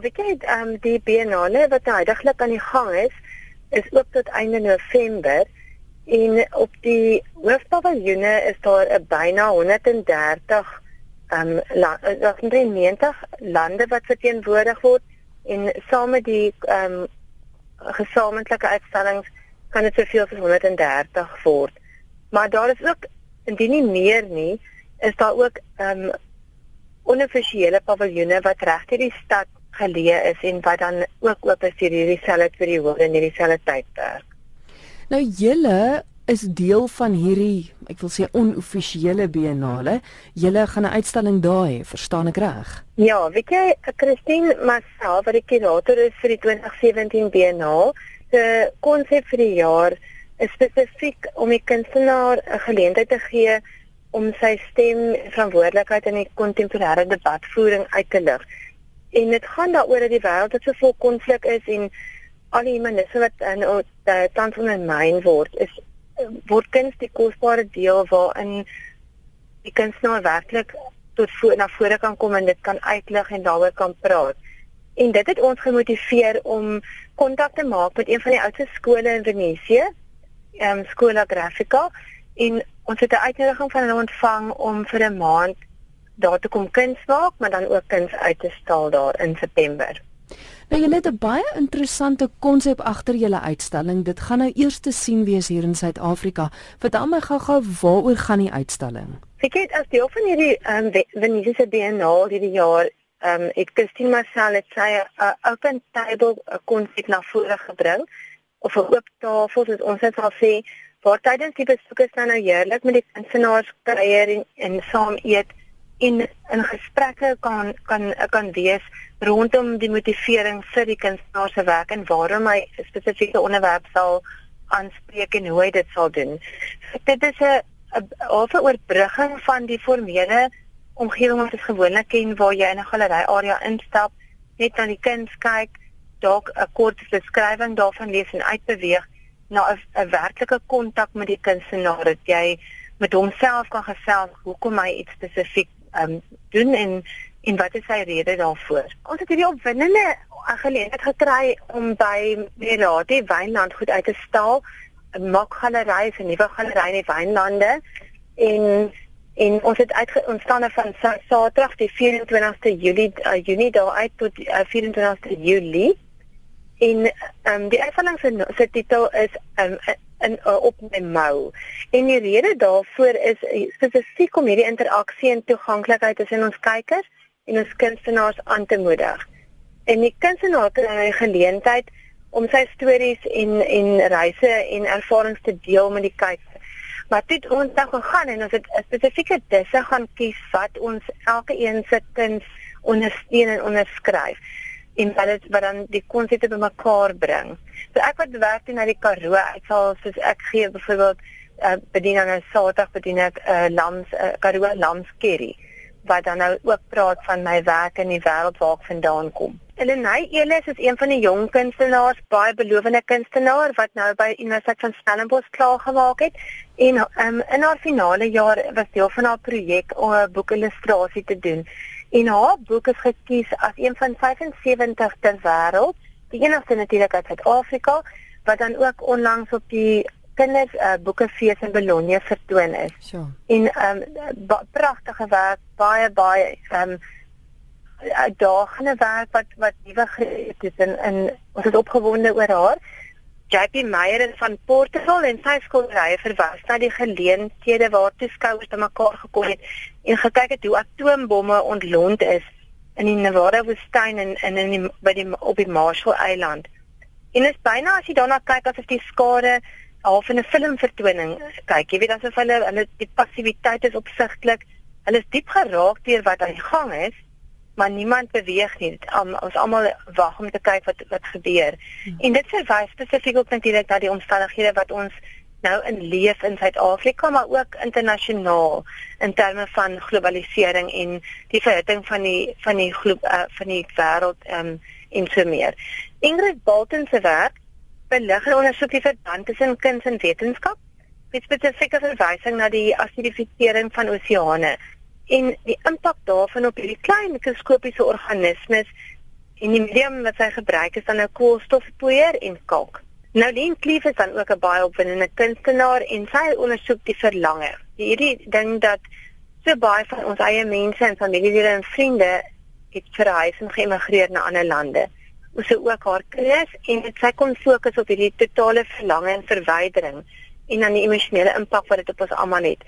Weet jy, ehm um, die biennale wat nou heidaglik aan die gang is, is oop tot einde November en op die hoofpaviljoene is daar 'n byna 130 ehm um, daar's 90 lande wat verteenwoordig word en saam met die ehm um, gesamentlike uitstallings kan dit soveel as 130 word. Maar daar is ook indien nie meer nie, is daar ook ehm um, onoffisiële paviljoene wat regtig die stad geleë is en wat dan ook oop is vir hierdie selfde periode en hierdie selfde tydperk. Nou julle is deel van hierdie, ek wil sê onoffisiële biennale. Julle gaan 'n uitstalling daar hê, verstaan ek reg? Ja, weet jy, Christine Marcel wat die kurator is vir die 2017 biennale, se konsep vir die jaar is spesifiek om die kunstenaar 'n geleentheid te gee om sy stem verantwoordelikheid in die kontemporêre debatvoering uit te lig. En dit gaan daaroor dat die wêreld so vol konflik is en al die humanisme wat in uh, tans ondermyn word, is word kuns die kosbare deel waarin die kunstenaar werklik tot voor na vore kan kom en dit kan uitlig en daaroor kan praat. En dit het ons gemotiveer om kontak te maak met een van die oudste skole in Venesië, ehm um, Schola Grafica en ons het 'n uitnodiging van hulle ontvang om vir 'n maand daar te kom kuns maak, maar dan ook kuns uit te stal daar in September. Nou julle het 'n baie interessante konsep agter julle uitstalling. Dit gaan nou eers te sien wees hier in Suid-Afrika. Vertel my gou-gou waaroor gaan die uitstalling? Ek het as deel van hierdie ehm um, Venesiese Biennale hierdie jaar ehm um, ek Christine Marcel het sy 'n uh, open table konsep na vore gebring of 'n oop tafel soos ons dit sal sê waar tydens die besoekers dan nou heerlik met die kunstenaars kuier en, en saam eet en in gesprekke kan kan kan wees rondom die motivering vir die kunstenaar se werk en waarom hy 'n spesifieke onderwerp sal aanspreek en hoe hy dit sal doen. So, dit is 'n 'n oorbrugging van die formele omgewing wat ons gewoonlik ken waar jy in 'n galery area instap, net na die kuns kyk, dalk 'n kort beskrywing daarvan lees en uitbeweeg na 'n werklike kontak met die kunstenaar dat jy met homself kan gesels hoekom hy iets spesifiek um, doen en en wat is sy rede daarvoor? Ons het hierdie opwindende geleentheid gekry om by Merati Wynland goed uit te stal, 'n mak galery, 'n nuwe galery in die Wynlande. En en ons het uit ontstaan van Saterdag die 24ste Julie uh, Junie daar uit tot uh, 24ste Julie en ehm um, die uitstalling se titel is ehm um, in uh, op my mou. En die rede daarvoor is uh, spesifiek om hierdie interaksie en toeganklikheid tussen ons kykers en ons kunstenaars aan te moedig. En die kunstenaar kry 'n geleentheid om sy stories en en reise en ervarings te deel met die kykers. Maar dit ons dan gegaan en ons het 'n spesifieke disse gaan kies wat ons elke een se kuns ondersteun en onderskryf en wat dit wat dan die konsepte bymekaar bring. So ek wat werk in na die Karoo, ek sal soos ek gee byvoorbeeld uh, bedien aan 'n Saterdag bedien ek 'n uh, eh, lams uh, Karoo lamskerry wat dan nou ook praat van my werk in die wêreld waar ek vandaan kom. Elenay Elis is een van die jong kunstenaars, baie belowende kunstenaar wat nou by Universiteit van Stellenbosch klaar gemaak het en um, in haar finale jaar was deel van haar projek om 'n boekillustrasie te doen. En haar boek is gekies as een van 75 ter wêreld, die enigste natuurlik uit Suid-Afrika wat dan ook onlangs op die kinders uh, boekefees in Bologna vertoon is. Sure. En ehm um, pragtige werk, baie baie ehm um, uitdagende werk wat wat nuwe greep is in in ons is opgewonde oor haar. JP Meyer is van Portugal en sy skilderye verwys na die geleenthede waar toeskouers bymekaar gekom het en gekyk het hoe atoombomme ontlont is in die Nevada woestyn en in in die, by die op die Marshall Eiland. En dit is byna as jy daarna kyk asof die skade half in 'n filmvertoning kyk. Jy weet asof hulle hulle die passiwiteit is opsigtelik. Hulle is diep geraak deur wat aan die gang is maar niemand beweeg nie. Um, ons almal wag om te kyk wat wat gebeur. Hmm. En dit verwys spesifiek ook natuurlik na die omstandighede wat ons nou in leef in Suid-Afrika, maar ook internasionaal in terme van globalisering en die verhitting van die van die globe uh, van die wêreld um, en so meer. Ingrid Bolton se werk belig en ondersoek die verband tussen kuns en wetenskap met spesifieke verwysing na die asidifisering van oseane en die impak daarvan op hierdie klein mikroskopiese organismes en die medium wat sy gebruik is dan 'n nou koolstofpoeier en kalk. Nou Lien Klief is dan ook 'n baie opwindende kunstenaar en sy ondersoek die verlange. Hierdie ding dat so baie van ons eie mense en familielede en vriende het verhuis en geëmigreer na ander lande. Ons het ook haar kinders en dit sy kon fokus op hierdie totale verlange en verwydering en dan die emosionele impak wat dit op ons almal het.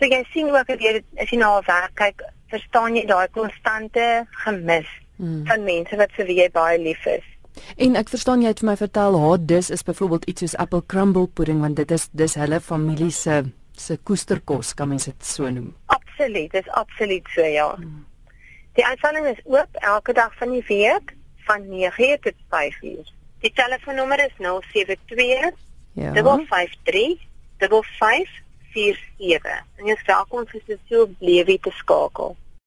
So jy sien ook as jy as jy na haar werk kyk, verstaan jy daai konstante gemis hmm. van mense wat vir wie jy baie lief is. En ek verstaan jy het vir my vertel haar dis is byvoorbeeld iets soos apple crumble pudding want dit is dis hulle familie se se koesterkos kan mens dit so noem. Absoluut, dis absoluut so ja. Hmm. Die uitstalling is oop elke dag van die week van 9:00 tot 5:00. Die telefoonnommer is 072 ja. 553 5547. En jy is welkom om vir 'n lewe te skakel.